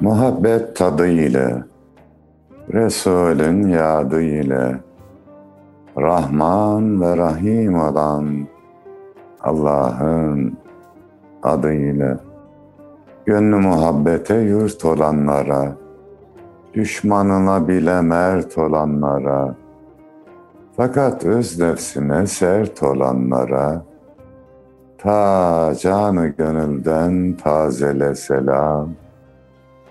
Muhabbet tadı ile, Resulün yadı ile, Rahman ve Rahim olan Allah'ın adıyla. Gönlü muhabbete yurt olanlara, düşmanına bile mert olanlara, fakat öz nefsine sert olanlara, ta canı gönülden tazele selam,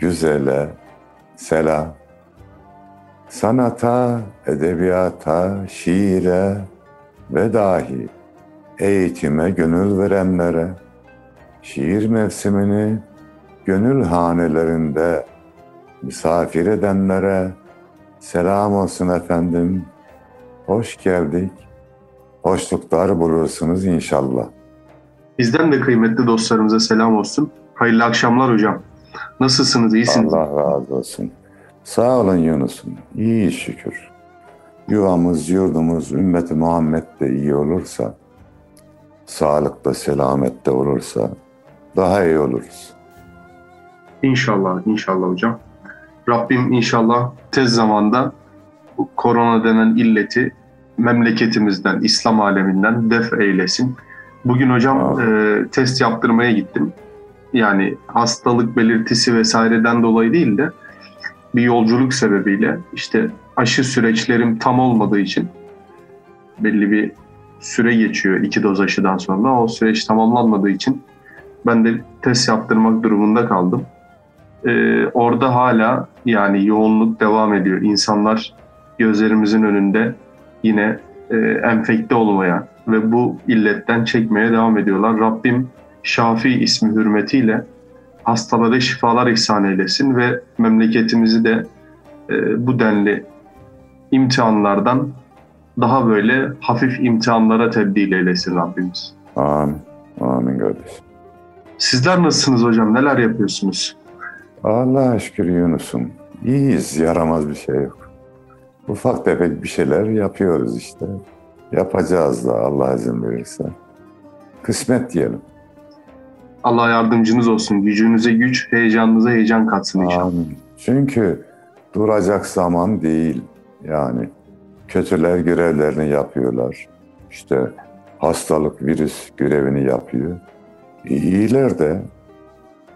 güzele selam. Sanata, edebiyata, şiire ve dahi eğitime gönül verenlere, şiir mevsimini gönül hanelerinde misafir edenlere selam olsun efendim. Hoş geldik. Hoşluklar bulursunuz inşallah. Bizden de kıymetli dostlarımıza selam olsun. Hayırlı akşamlar hocam. Nasılsınız? İyisiniz? Allah razı olsun. Sağ olun Yunus'um. İyi şükür. Yuvamız, yurdumuz, ümmeti Muhammed de iyi olursa, sağlıkta, selamette olursa daha iyi oluruz. İnşallah, inşallah hocam. Rabbim inşallah tez zamanda bu korona denen illeti memleketimizden, İslam aleminden def eylesin. Bugün hocam e, test yaptırmaya gittim. Yani hastalık belirtisi vesaireden dolayı değil de bir yolculuk sebebiyle işte aşı süreçlerim tam olmadığı için belli bir süre geçiyor iki doz aşıdan sonra. O süreç tamamlanmadığı için ben de test yaptırmak durumunda kaldım. Ee, orada hala yani yoğunluk devam ediyor. İnsanlar gözlerimizin önünde yine e, enfekte olmaya ve bu illetten çekmeye devam ediyorlar. Rabbim Şafi ismi hürmetiyle hastalara şifalar ihsan eylesin ve memleketimizi de e, bu denli imtihanlardan daha böyle hafif imtihanlara tebdil eylesin Rabbimiz. Amin. Amin kardeşim. Sizler nasılsınız hocam? Neler yapıyorsunuz? Allah'a şükür Yunus'um. İyiyiz, yaramaz bir şey yok. Ufak tefek bir şeyler yapıyoruz işte. Yapacağız da Allah izin verirse. Kısmet diyelim. Allah yardımcınız olsun. Gücünüze güç, heyecanınıza heyecan katsın inşallah. Amin. Çünkü duracak zaman değil. Yani kötüler görevlerini yapıyorlar. İşte hastalık, virüs görevini yapıyor. İyiler de,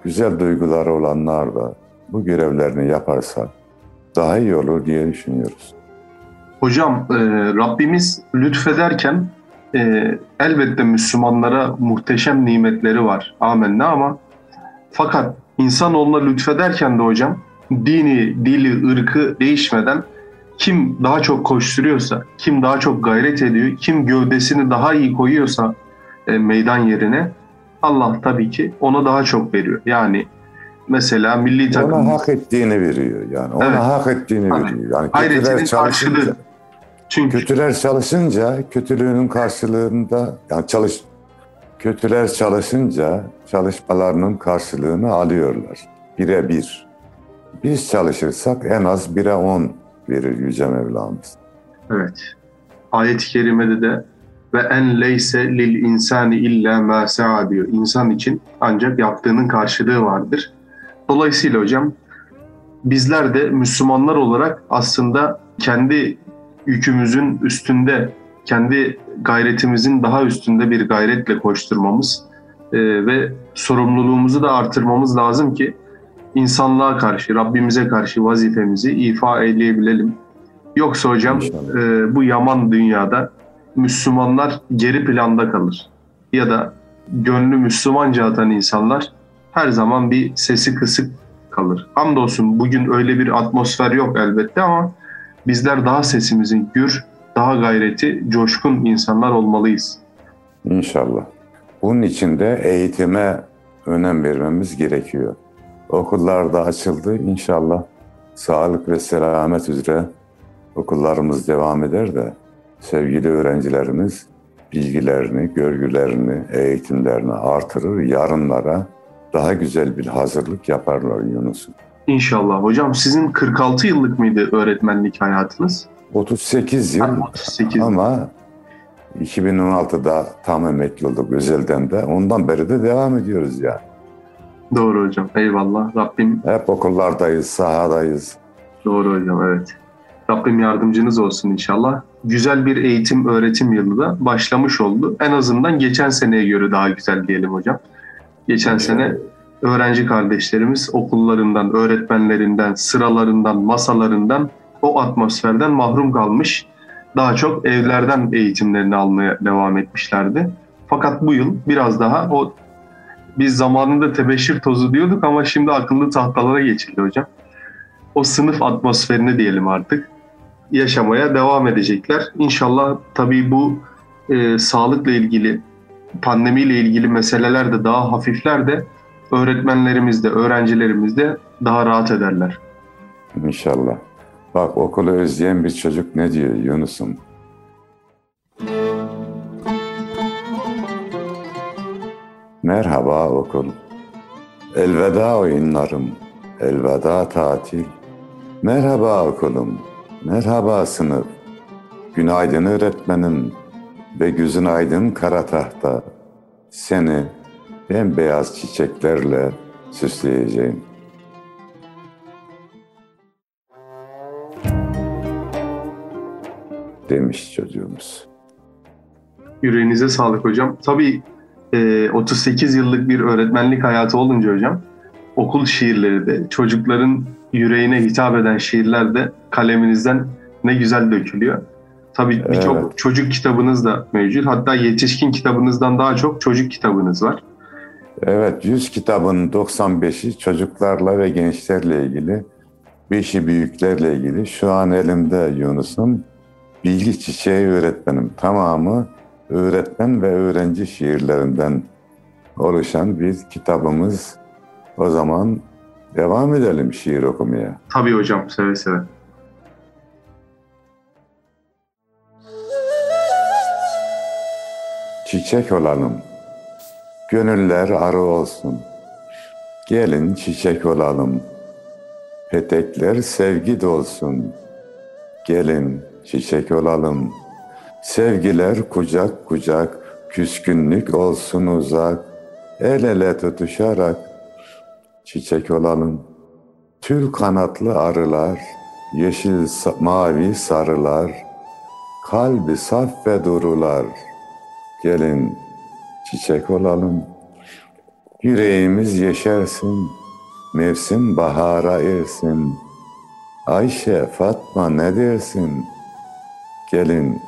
güzel duyguları olanlar da bu görevlerini yaparsa daha iyi olur diye düşünüyoruz. Hocam e, Rabbimiz lütfederken e, elbette Müslümanlara muhteşem nimetleri var. Amenna ama fakat insanoğluna lütfederken de hocam dini, dili, ırkı değişmeden kim daha çok koşturuyorsa, kim daha çok gayret ediyor, kim gövdesini daha iyi koyuyorsa e, meydan yerine Allah tabii ki ona daha çok veriyor. Yani mesela milli takım... Ona hak ettiğini veriyor yani. Ona Evet. hak ettiğini veriyor. Yani Hayretinin karşılığı. Çünkü kötüler çalışınca kötülüğünün karşılığında yani çalış kötüler çalışınca çalışmalarının karşılığını alıyorlar. Bire bir. Biz çalışırsak en az bire on verir Yüce Mevlamız. Evet. Ayet-i kerimede de ve en leyse lil insani illa ma sa'a diyor. İnsan için ancak yaptığının karşılığı vardır. Dolayısıyla hocam bizler de Müslümanlar olarak aslında kendi yükümüzün üstünde, kendi gayretimizin daha üstünde bir gayretle koşturmamız e, ve sorumluluğumuzu da artırmamız lazım ki insanlığa karşı, Rabbimize karşı vazifemizi ifa eyleyebilelim. Yoksa hocam e, bu yaman dünyada Müslümanlar geri planda kalır. Ya da gönlü Müslümanca atan insanlar her zaman bir sesi kısık kalır. Hamdolsun bugün öyle bir atmosfer yok elbette ama bizler daha sesimizin gür, daha gayreti, coşkun insanlar olmalıyız. İnşallah. Bunun için de eğitime önem vermemiz gerekiyor. Okullar da açıldı. İnşallah sağlık ve selamet üzere okullarımız devam eder de sevgili öğrencilerimiz bilgilerini, görgülerini, eğitimlerini artırır. Yarınlara daha güzel bir hazırlık yaparlar Yunus'un. İnşallah. Hocam sizin 46 yıllık mıydı öğretmenlik hayatınız? 38 yıl 38 ama 2016'da tam emekli olduk özelden de. Ondan beri de devam ediyoruz yani. Doğru hocam. Eyvallah. Rabbim Hep okullardayız, sahadayız. Doğru hocam evet. Rabbim yardımcınız olsun inşallah. Güzel bir eğitim öğretim yılı da başlamış oldu. En azından geçen seneye göre daha güzel diyelim hocam. Geçen sene öğrenci kardeşlerimiz okullarından, öğretmenlerinden, sıralarından, masalarından, o atmosferden mahrum kalmış. Daha çok evlerden eğitimlerini almaya devam etmişlerdi. Fakat bu yıl biraz daha o biz zamanında tebeşir tozu diyorduk ama şimdi akıllı tahtalara geçildi hocam. O sınıf atmosferini diyelim artık yaşamaya devam edecekler. İnşallah tabii bu e, sağlıkla ilgili, pandemiyle ilgili meseleler de daha hafifler de öğretmenlerimiz de, öğrencilerimiz de daha rahat ederler. İnşallah. Bak okulu özleyen bir çocuk ne diyor Yunus'um? Merhaba okul. Elveda oyunlarım. Elveda tatil. Merhaba okulum. Merhaba sınıf. Günaydın öğretmenim ve gözün aydın kara tahta. Seni bembeyaz çiçeklerle süsleyeceğim. Demiş çocuğumuz. Yüreğinize sağlık hocam. Tabii e, 38 yıllık bir öğretmenlik hayatı olunca hocam okul şiirleri de çocukların yüreğine hitap eden şiirler de kaleminizden ne güzel dökülüyor. Tabii birçok Evet. çocuk kitabınız da mevcut. Hatta yetişkin kitabınızdan daha çok çocuk kitabınız var. Evet 100 kitabın 95'i çocuklarla ve gençlerle ilgili. 5'i büyüklerle ilgili. Şu an elimde Yunus'un Bilgi Çiçeği öğretmenim. Tamamı öğretmen ve öğrenci şiirlerinden oluşan bir kitabımız. O zaman devam edelim şiir okumaya. Tabii hocam seve seve. Çiçek olalım. Gönüller arı olsun. Gelin çiçek olalım. Petekler sevgi dolsun. Gelin çiçek olalım. Sevgiler kucak kucak, küskünlük olsun uzak. El ele tutuşarak çiçek olalım. Tül kanatlı arılar, yeşil mavi sarılar, kalbi saf ve durular. Gelin çiçek olalım. Yüreğimiz yeşersin, mevsim bahara ersin. Ayşe, Fatma ne dersin? Gelin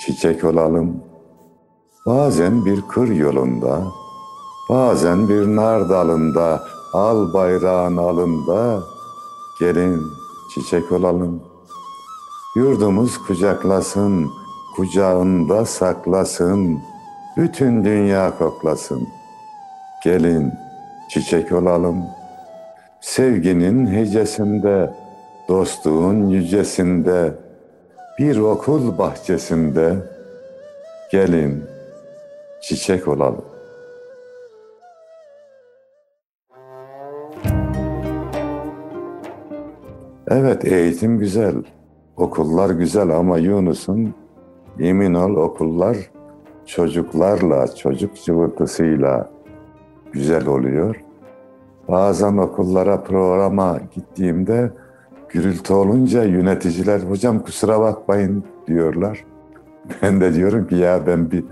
çiçek olalım. Bazen bir kır yolunda, bazen bir nar dalında, al bayrağın alında, gelin çiçek olalım. Yurdumuz kucaklasın, kucağında saklasın, bütün dünya koklasın. Gelin çiçek olalım. Sevginin hecesinde, dostluğun yücesinde, bir okul bahçesinde, gelin çiçek olalım. Evet eğitim güzel, okullar güzel ama Yunus'un emin ol okullar çocuklarla, çocuk cıvıltısıyla güzel oluyor. Bazen okullara programa gittiğimde gürültü olunca yöneticiler hocam kusura bakmayın diyorlar. Ben de diyorum ki ya ben bir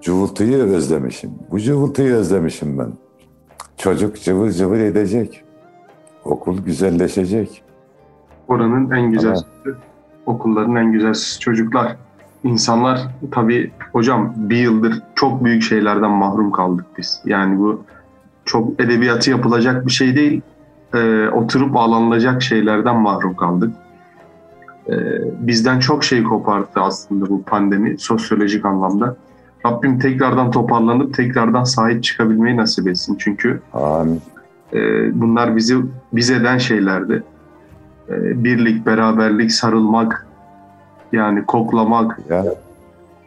cıvıltıyı özlemişim. Bu cıvıltıyı özlemişim ben. Çocuk cıvıl cıvıl edecek. Okul güzelleşecek. Oranın en güzel süsü, okulların en güzel çocuklar. İnsanlar tabii hocam bir yıldır çok büyük şeylerden mahrum kaldık biz. Yani bu çok edebiyatı yapılacak bir şey değil. Ee, oturup ağlanılacak şeylerden mahrum kaldık. Ee, bizden çok şey kopardı aslında bu pandemi sosyolojik anlamda. Rabbim tekrardan toparlanıp tekrardan sahip çıkabilmeyi nasip etsin. Çünkü Amin. E, bunlar bizi biz eden şeylerdi. E, birlik, beraberlik, sarılmak, yani koklamak Ya,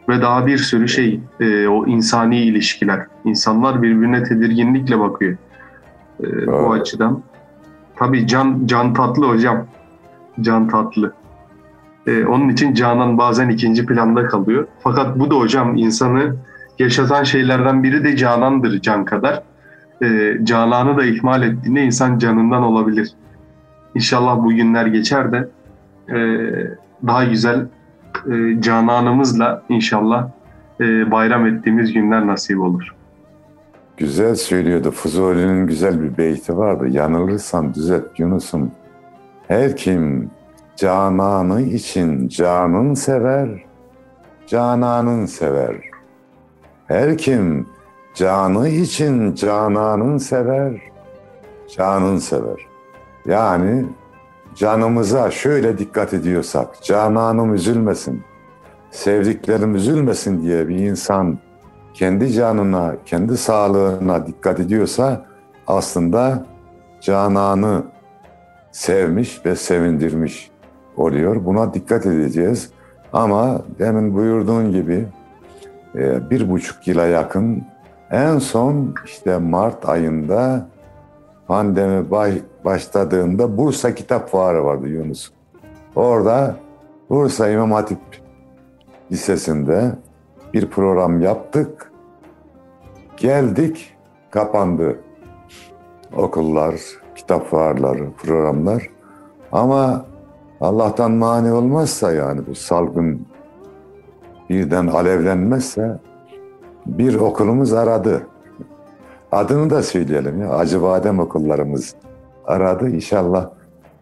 ve daha bir sürü şey. E, o insani ilişkiler. İnsanlar birbirine tedirginlikle bakıyor. E, bu açıdan. Tabii can can tatlı hocam. Can tatlı. E, onun için Canan bazen ikinci planda kalıyor. Fakat bu da hocam insanı yaşatan şeylerden biri de Canan'dır can kadar. E, Canan'ı da ihmal ettiğinde insan canından olabilir. İnşallah bu günler geçer de e, daha güzel e, Canan'ımızla inşallah e, bayram ettiğimiz günler nasip olur. güzel söylüyordu. Fuzuli'nin güzel bir beyti vardı. Yanılırsam düzelt Yunus'um. Her kim cananı için canın sever, cananın sever. Her kim canı için cananın sever, canın sever. Yani canımıza şöyle dikkat ediyorsak, cananım üzülmesin, sevdiklerim üzülmesin diye bir insan kendi canına, kendi sağlığına dikkat ediyorsa aslında cananı sevmiş ve sevindirmiş oluyor. Buna dikkat edeceğiz. Ama demin buyurduğun gibi e, bir buçuk yıla yakın en son işte Mart ayında pandemi baş- başladığında Bursa Kitap Fuarı vardı Yunus. Orada Bursa İmam Hatip Lisesi'nde bir program yaptık. Geldik, kapandı. Okullar, kitap fuarları, programlar. Ama Allah'tan mani olmazsa yani bu salgın birden alevlenmezse bir okulumuz aradı. Adını da söyleyelim ya. Acıbadem okullarımız aradı. İnşallah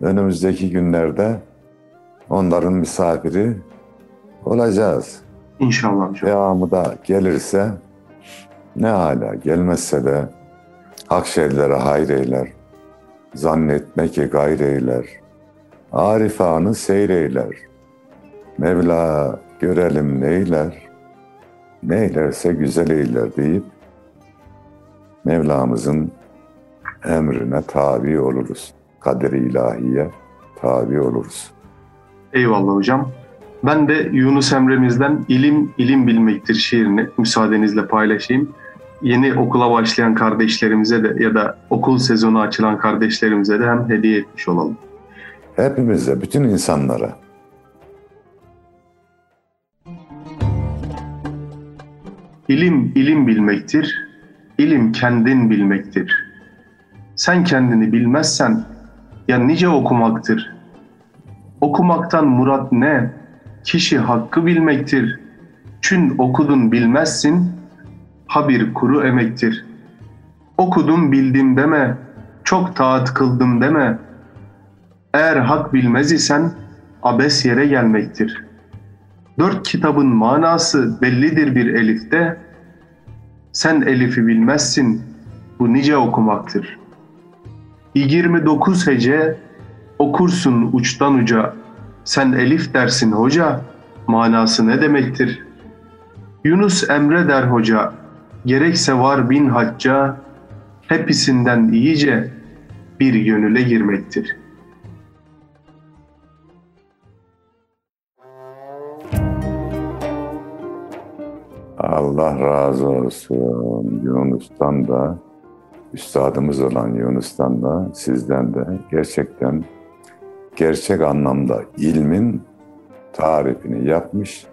önümüzdeki günlerde onların misafiri olacağız. İnşallah hocam. Devamı da gelirse ne hala gelmezse de hak şeylere hayır eyler. Zannetme ki gayr eyler. Arifanı seyreyler. Mevla görelim neyler. Neylerse güzel eyler deyip Mevlamızın emrine tabi oluruz. Kader-i ilahiye tabi oluruz. Eyvallah hocam. Ben de Yunus Emre'mizden ilim ilim bilmektir şiirini müsaadenizle paylaşayım. Yeni okula başlayan kardeşlerimize de ya da okul sezonu açılan kardeşlerimize de hem hediye etmiş olalım. Hepimize, bütün insanlara. İlim ilim bilmektir. İlim kendin bilmektir. Sen kendini bilmezsen ya nice okumaktır. Okumaktan murat ne? Kişi hakkı bilmektir. Çün okudun bilmezsin, ha bir kuru emektir. Okudum bildim deme, çok taat kıldım deme. Eğer hak bilmez isen abes yere gelmektir. Dört kitabın manası bellidir bir elifte. Sen elifi bilmezsin, bu nice okumaktır. 29 hece okursun uçtan uca. Sen elif dersin hoca, manası ne demektir? Yunus Emre der hoca, gerekse var bin hacca, hepsinden iyice bir gönüle girmektir.'' Allah razı olsun Yunus'tan da, üstadımız olan Yunus'tan da, sizden de gerçekten gerçek anlamda ilmin tarifini yapmış,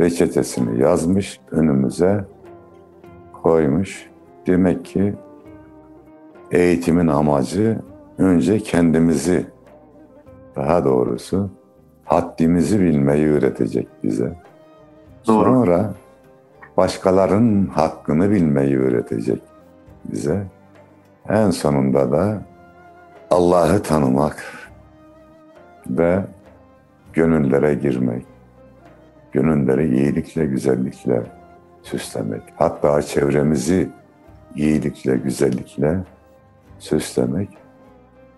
reçetesini yazmış, önümüze koymuş. Demek ki eğitimin amacı önce kendimizi, daha doğrusu haddimizi bilmeyi öğretecek bize. Doğru. Sonra başkalarının hakkını bilmeyi öğretecek bize. En sonunda da Allah'ı tanımak ve gönüllere girmek, gönülleri iyilikle, güzellikle süslemek. Hatta çevremizi iyilikle, güzellikle süslemek.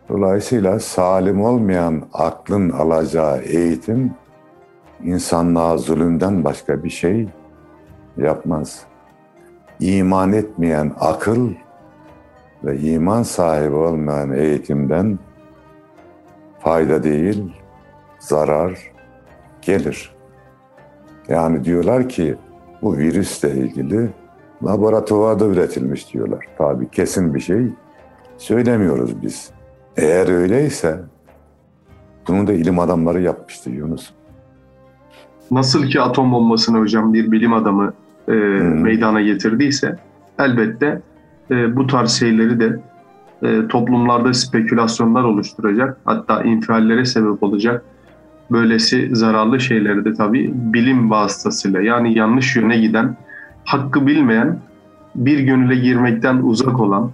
Dolayısıyla salim olmayan aklın alacağı eğitim insanlığa zulümden başka bir şey yapmaz. İman etmeyen akıl ve iman sahibi olmayan eğitimden fayda değil, zarar gelir. Yani diyorlar ki bu virüsle ilgili laboratuvarda üretilmiş diyorlar. Tabii kesin bir şey söylemiyoruz biz. Eğer öyleyse bunu da ilim adamları yapmıştı Yunus. Nasıl ki atom bombasını hocam bir bilim adamı e, hmm. meydana getirdiyse elbette e, bu tarz şeyleri de e, toplumlarda spekülasyonlar oluşturacak. Hatta infiallere sebep olacak. Böylesi zararlı şeyleri de tabii bilim vasıtasıyla yani yanlış yöne giden, hakkı bilmeyen, bir gönüle girmekten uzak olan,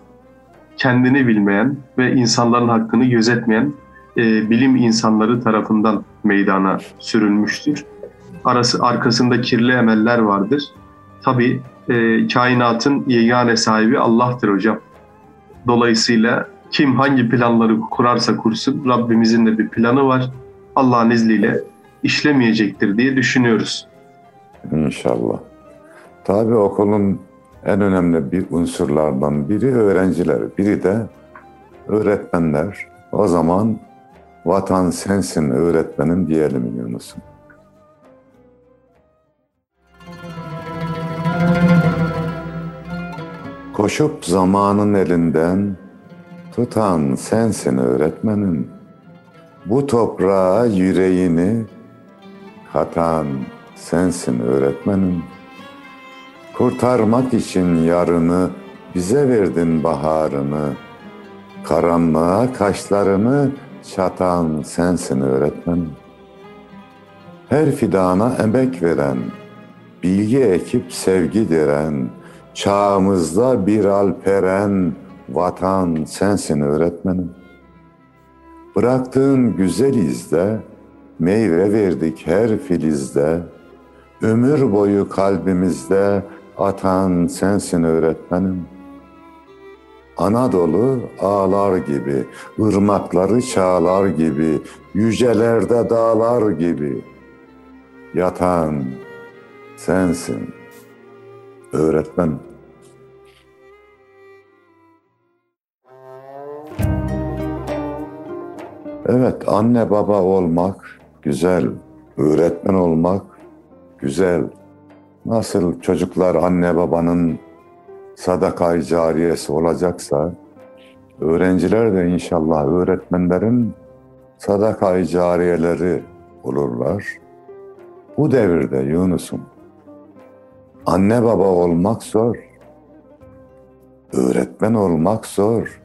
kendini bilmeyen ve insanların hakkını gözetmeyen e, bilim insanları tarafından meydana sürülmüştür. Arası arkasında kirli emeller vardır. Tabii e, kainatın yegane sahibi Allah'tır hocam. Dolayısıyla kim hangi planları kurarsa kursun Rabbimizin de bir planı var. Allah'ın izniyle işlemeyecektir diye düşünüyoruz. İnşallah. Tabii okulun en önemli bir unsurlardan biri öğrenciler, biri de öğretmenler. O zaman vatan sensin öğretmenim diyelim Yunus'um. Koşup zamanın elinden tutan sensin öğretmenim. Bu toprağa yüreğini katan sensin öğretmenim. Kurtarmak için yarını bize verdin baharını. Karanlığa kaşlarını çatan sensin öğretmenim. Her fidana emek veren, bilgi ekip sevgi diren, çağımızda bir alperen, vatan sensin öğretmenim. Bıraktığın güzel izde, meyve verdik her filizde, ömür boyu kalbimizde atan sensin öğretmenim. Anadolu ağlar gibi, ırmakları çağlar gibi, yücelerde dağlar gibi yatan sensin öğretmen. Evet, anne baba olmak güzel, öğretmen olmak güzel. Nasıl çocuklar anne babanın sadakayı cariyesi olacaksa, öğrenciler de inşallah öğretmenlerin sadakayı cariyeleri olurlar. Bu devirde Yunus'um, anne baba olmak zor, öğretmen olmak zor.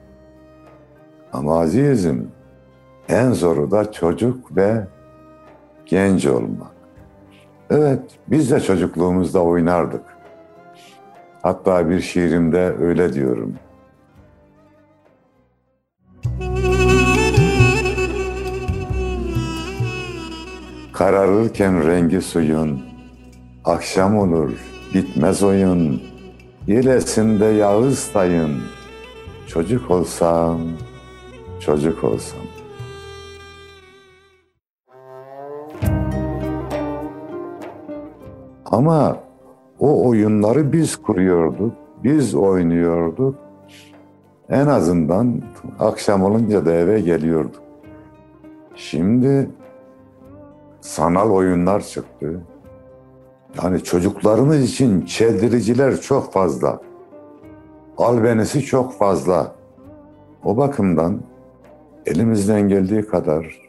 Ama azizim, en zoru da çocuk ve genç olmak. Evet, biz de çocukluğumuzda oynardık. Hatta bir şiirimde öyle diyorum. Kararırken rengi suyun, akşam olur, bitmez oyun, yelesinde yağız tayın, çocuk olsam, çocuk olsam. Ama o oyunları biz kuruyorduk, biz oynuyorduk. En azından akşam olunca da eve geliyorduk. Şimdi sanal oyunlar çıktı. Yani çocuklarımız için çeldiriciler çok fazla. Albenisi çok fazla. O bakımdan elimizden geldiği kadar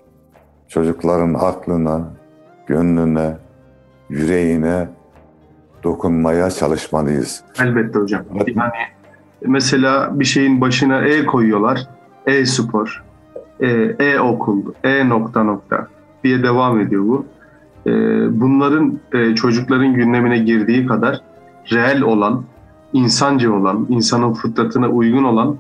çocukların aklına, gönlüne, yüreğine dokunmaya çalışmalıyız. Elbette hocam. Yani mesela bir şeyin başına E koyuyorlar. E-spor, e, e-okul, e-nokta nokta diye devam ediyor bu. E, bunların e, çocukların gündemine girdiği kadar reel olan, insancı olan, insanın fıtratına uygun olan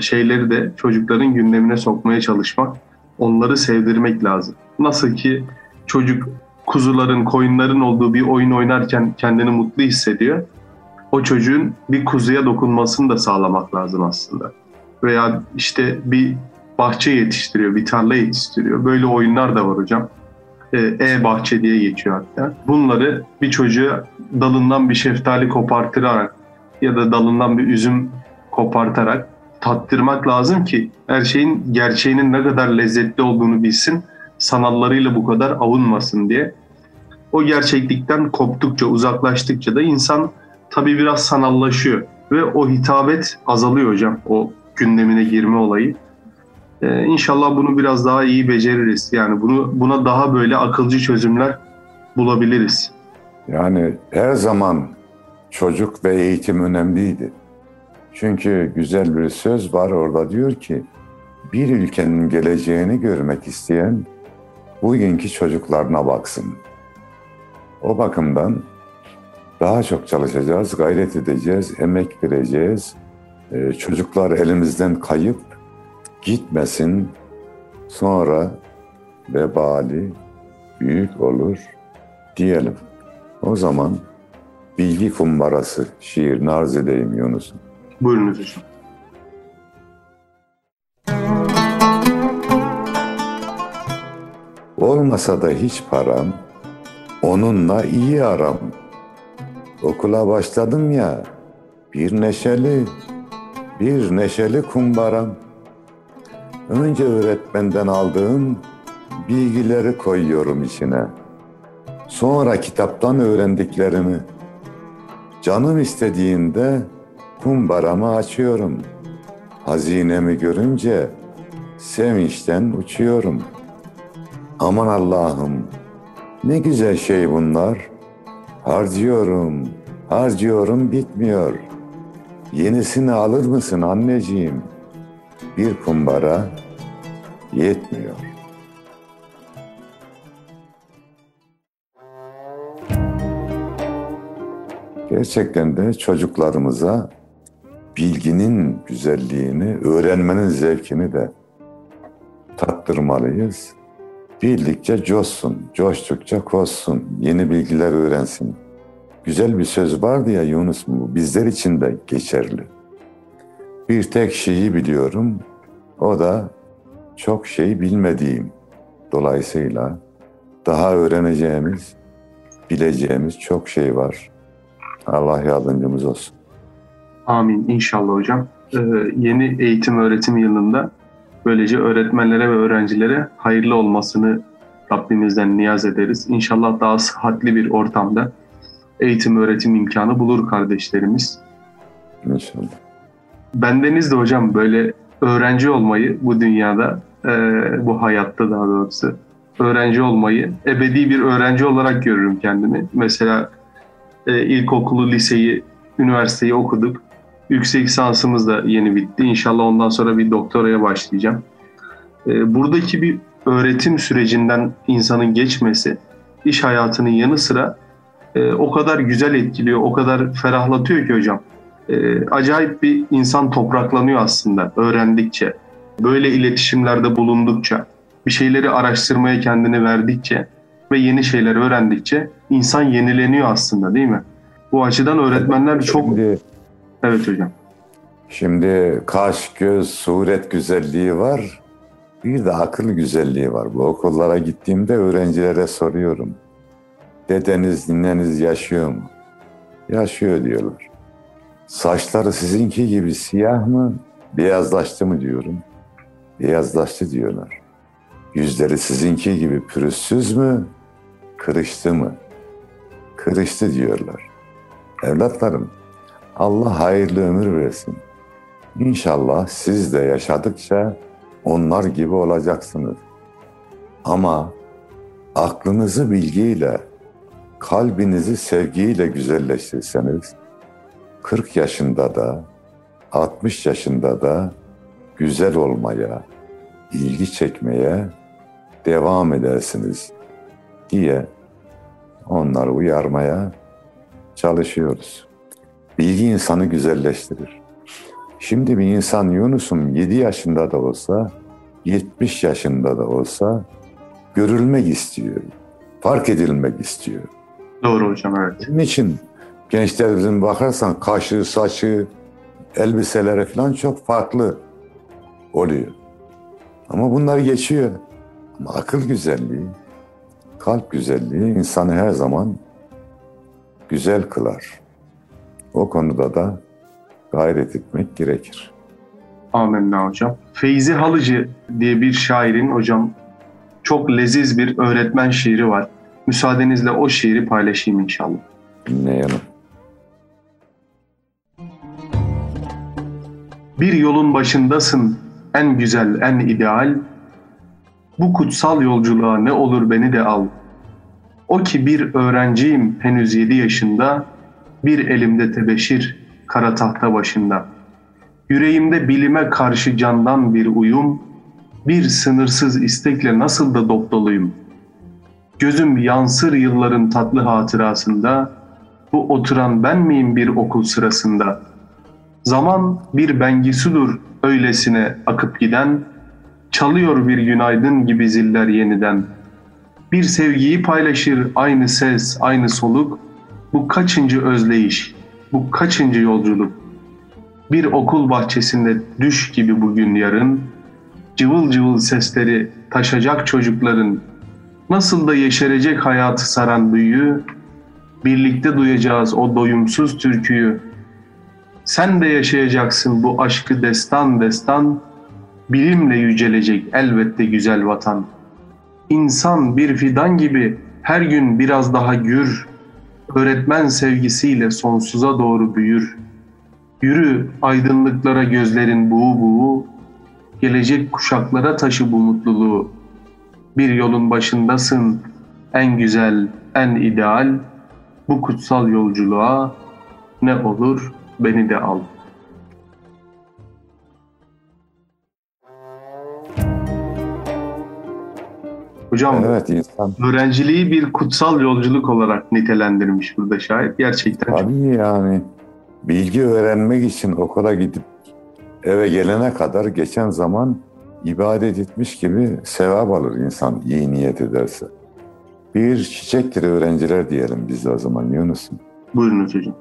şeyleri de çocukların gündemine sokmaya çalışmak, onları sevdirmek lazım. Nasıl ki çocuk kuzuların, koyunların olduğu bir oyun oynarken kendini mutlu hissediyor. O çocuğun bir kuzuya dokunmasını da sağlamak lazım aslında. Veya işte bir bahçe yetiştiriyor, bir tarla yetiştiriyor. Böyle oyunlar da var hocam. Ee, e-bahçe diye geçiyor hatta. Bunları bir çocuğa dalından bir şeftali kopartırarak ya da dalından bir üzüm kopartarak tattırmak lazım ki her şeyin gerçeğinin ne kadar lezzetli olduğunu bilsin, sanallarıyla bu kadar avunmasın diye. O gerçeklikten koptukça, uzaklaştıkça da insan tabii biraz sanallaşıyor ve o hitabet azalıyor hocam. O gündemine girme olayı. Ee, inşallah bunu biraz daha iyi beceririz. Yani bunu buna daha böyle akılcı çözümler bulabiliriz. Yani her zaman çocuk ve eğitim önemliydi. Çünkü güzel bir söz var orada diyor ki bir ülkenin geleceğini görmek isteyen bugünkü çocuklarına baksın. O bakımdan daha çok çalışacağız, gayret edeceğiz, emek vereceğiz. Ee, çocuklar elimizden kayıp gitmesin. Sonra vebali büyük olur diyelim. O zaman bilgi kumbarası şiir arz edeyim Yunus'um. Buyurunuz hocam. Olmasa da hiç param, onunla iyi aram. Okula başladım ya, bir neşeli, bir neşeli kumbaram. Önce öğretmenden aldığım bilgileri koyuyorum içine. Sonra kitaptan öğrendiklerimi. Canım istediğinde kumbaramı açıyorum. Hazinemi görünce sevinçten uçuyorum. Aman Allah'ım ne güzel şey bunlar. Harcıyorum, harcıyorum bitmiyor. Yenisini alır mısın anneciğim? Bir kumbara yetmiyor. Gerçekten de çocuklarımıza bilginin güzelliğini, öğrenmenin zevkini de tattırmalıyız. Bildikçe coşsun, coştukça koşsun, yeni bilgiler öğrensin. Güzel bir söz vardı ya Yunus bu bizler için de geçerli. Bir tek şeyi biliyorum, o da çok şey bilmediğim. Dolayısıyla daha öğreneceğimiz, bileceğimiz çok şey var. Allah yardımcımız olsun. Amin inşallah hocam. Ee, yeni eğitim öğretim yılında böylece öğretmenlere ve öğrencilere hayırlı olmasını Rabbimizden niyaz ederiz. İnşallah daha sıhhatli bir ortamda eğitim öğretim imkanı bulur kardeşlerimiz. İnşallah. Bendeniz de hocam böyle öğrenci olmayı bu dünyada, e, bu hayatta daha doğrusu öğrenci olmayı ebedi bir öğrenci olarak görürüm kendimi. Mesela e, ilkokulu, liseyi, üniversiteyi okuduk. Yüksek lisansımız da yeni bitti. İnşallah ondan sonra bir doktoraya başlayacağım. E, buradaki bir öğretim sürecinden insanın geçmesi iş hayatının yanı sıra e, o kadar güzel etkiliyor, o kadar ferahlatıyor ki hocam. E, acayip bir insan topraklanıyor aslında öğrendikçe. Böyle iletişimlerde bulundukça, bir şeyleri araştırmaya kendini verdikçe ve yeni şeyler öğrendikçe insan yenileniyor aslında değil mi? Bu açıdan öğretmenler çok... Şimdi, Evet hocam. şimdi kaş, göz, suret güzelliği var. Bir de akıl güzelliği var. Bu okullara gittiğimde öğrencilere soruyorum. Dedeniz, nineniz yaşıyor mu? Yaşıyor diyorlar. Saçları sizinki gibi siyah mı, beyazlaştı mı diyorum. Beyazlaştı diyorlar. Yüzleri sizinki gibi pürüzsüz mü, kırıştı mı? Kırıştı diyorlar. Evlatlarım, Allah hayırlı ömür versin. İnşallah siz de yaşadıkça onlar gibi olacaksınız. Ama aklınızı bilgiyle, kalbinizi sevgiyle güzelleştirseniz, 40 yaşında da, 60 yaşında da güzel olmaya, ilgi çekmeye devam edersiniz diye onları uyarmaya çalışıyoruz. Bilgi insanı güzelleştirir. Şimdi bir insan Yunus'um 7 yaşında da olsa, 70 yaşında da olsa görülmek istiyor. Fark edilmek istiyor. Doğru hocam evet. Bunun için gençlerimizin bakarsan kaşı, saçı, elbiseleri falan çok farklı oluyor. Ama bunlar geçiyor. Ama akıl güzelliği, kalp güzelliği insanı her zaman güzel kılar. O konuda da gayret etmek gerekir. Amenna hocam. Feyzi Halıcı diye bir şairin hocam çok leziz bir öğretmen şiiri var. Müsaadenizle o şiiri paylaşayım inşallah. Dinleyelim. Bir yolun başındasın en güzel, en ideal. Bu kutsal yolculuğa ne olur beni de al. O ki bir öğrenciyim henüz yedi yaşında, bir elimde tebeşir kara tahta başında. Yüreğimde bilime karşı candan bir uyum, bir sınırsız istekle nasıl da dop doluyum. Gözüm yansır yılların tatlı hatırasında, bu oturan ben miyim bir okul sırasında? Zaman bir bengisudur öylesine akıp giden, çalıyor bir günaydın gibi ziller yeniden. Bir sevgiyi paylaşır aynı ses, aynı soluk, bu kaçıncı özleyiş, bu kaçıncı yolculuk? Bir okul bahçesinde düş gibi bugün yarın, cıvıl cıvıl sesleri taşacak çocukların, nasıl da yeşerecek hayatı saran büyüyü, birlikte duyacağız o doyumsuz türküyü. Sen de yaşayacaksın bu aşkı destan destan, bilimle yücelecek elbette güzel vatan. İnsan bir fidan gibi her gün biraz daha gür, öğretmen sevgisiyle sonsuza doğru büyür. Yürü aydınlıklara gözlerin buğu buğu, gelecek kuşaklara taşı bu mutluluğu. Bir yolun başındasın, en güzel, en ideal, bu kutsal yolculuğa ne olur beni de al. Hocam Evet insan öğrenciliği bir kutsal yolculuk olarak nitelendirmiş burada şair. Gerçekten çok tabii yani bilgi öğrenmek için okula gidip eve gelene kadar geçen zaman ibadet etmiş gibi sevap alır insan iyi niyet ederse. Bir çiçektir öğrenciler diyelim biz de o zaman Yunus'um. buyurunuz hocam.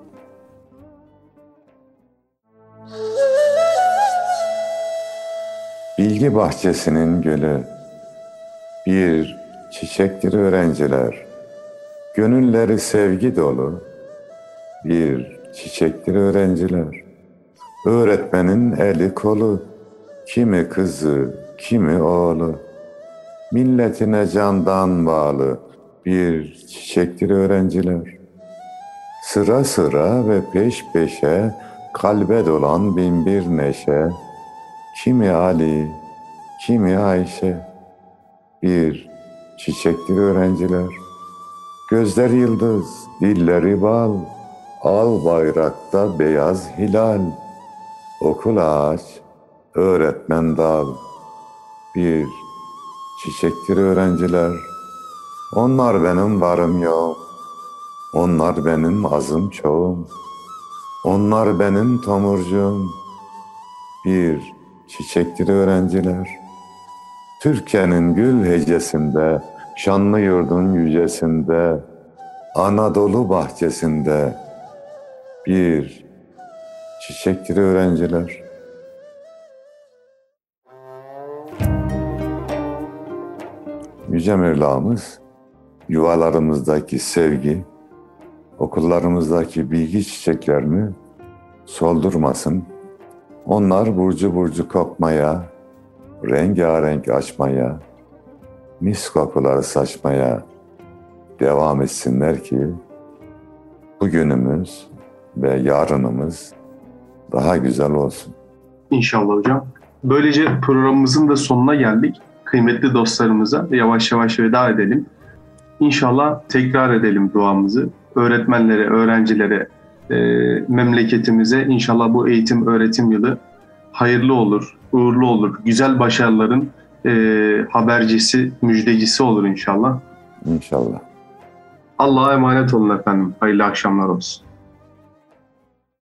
Bilgi bahçesinin gölü bir çiçektir öğrenciler. Gönülleri sevgi dolu bir çiçektir öğrenciler. Öğretmenin eli kolu kimi kızı kimi oğlu. Milletine candan bağlı bir çiçektir öğrenciler. Sıra sıra ve peş peşe kalbe dolan bin bir neşe. Kimi Ali, kimi Ayşe, bir çiçektir öğrenciler. Gözler yıldız, dilleri bal, al bayrakta beyaz hilal. Okul ağaç, öğretmen dal, bir çiçektir öğrenciler. Onlar benim varım yok, onlar benim azım çoğum, onlar benim tomurcuğum, bir çiçektir öğrenciler. Türkiye'nin gül hecesinde, şanlı yurdun yücesinde, Anadolu bahçesinde bir çiçektir öğrenciler. Yüce Mevlamız yuvalarımızdaki sevgi, okullarımızdaki bilgi çiçeklerini soldurmasın. Onlar burcu burcu kokmaya, rengarenk açmaya, mis kokuları saçmaya devam etsinler ki bugünümüz ve yarınımız daha güzel olsun. İnşallah hocam. Böylece programımızın da sonuna geldik. Kıymetli dostlarımıza yavaş yavaş veda edelim. İnşallah tekrar edelim duamızı. Öğretmenlere, öğrencilere, e, memleketimize inşallah bu eğitim öğretim yılı hayırlı olur, uğurlu olur. Güzel başarıların e, habercisi, müjdecisi olur inşallah. İnşallah. Allah'a emanet olun efendim. Hayırlı akşamlar olsun.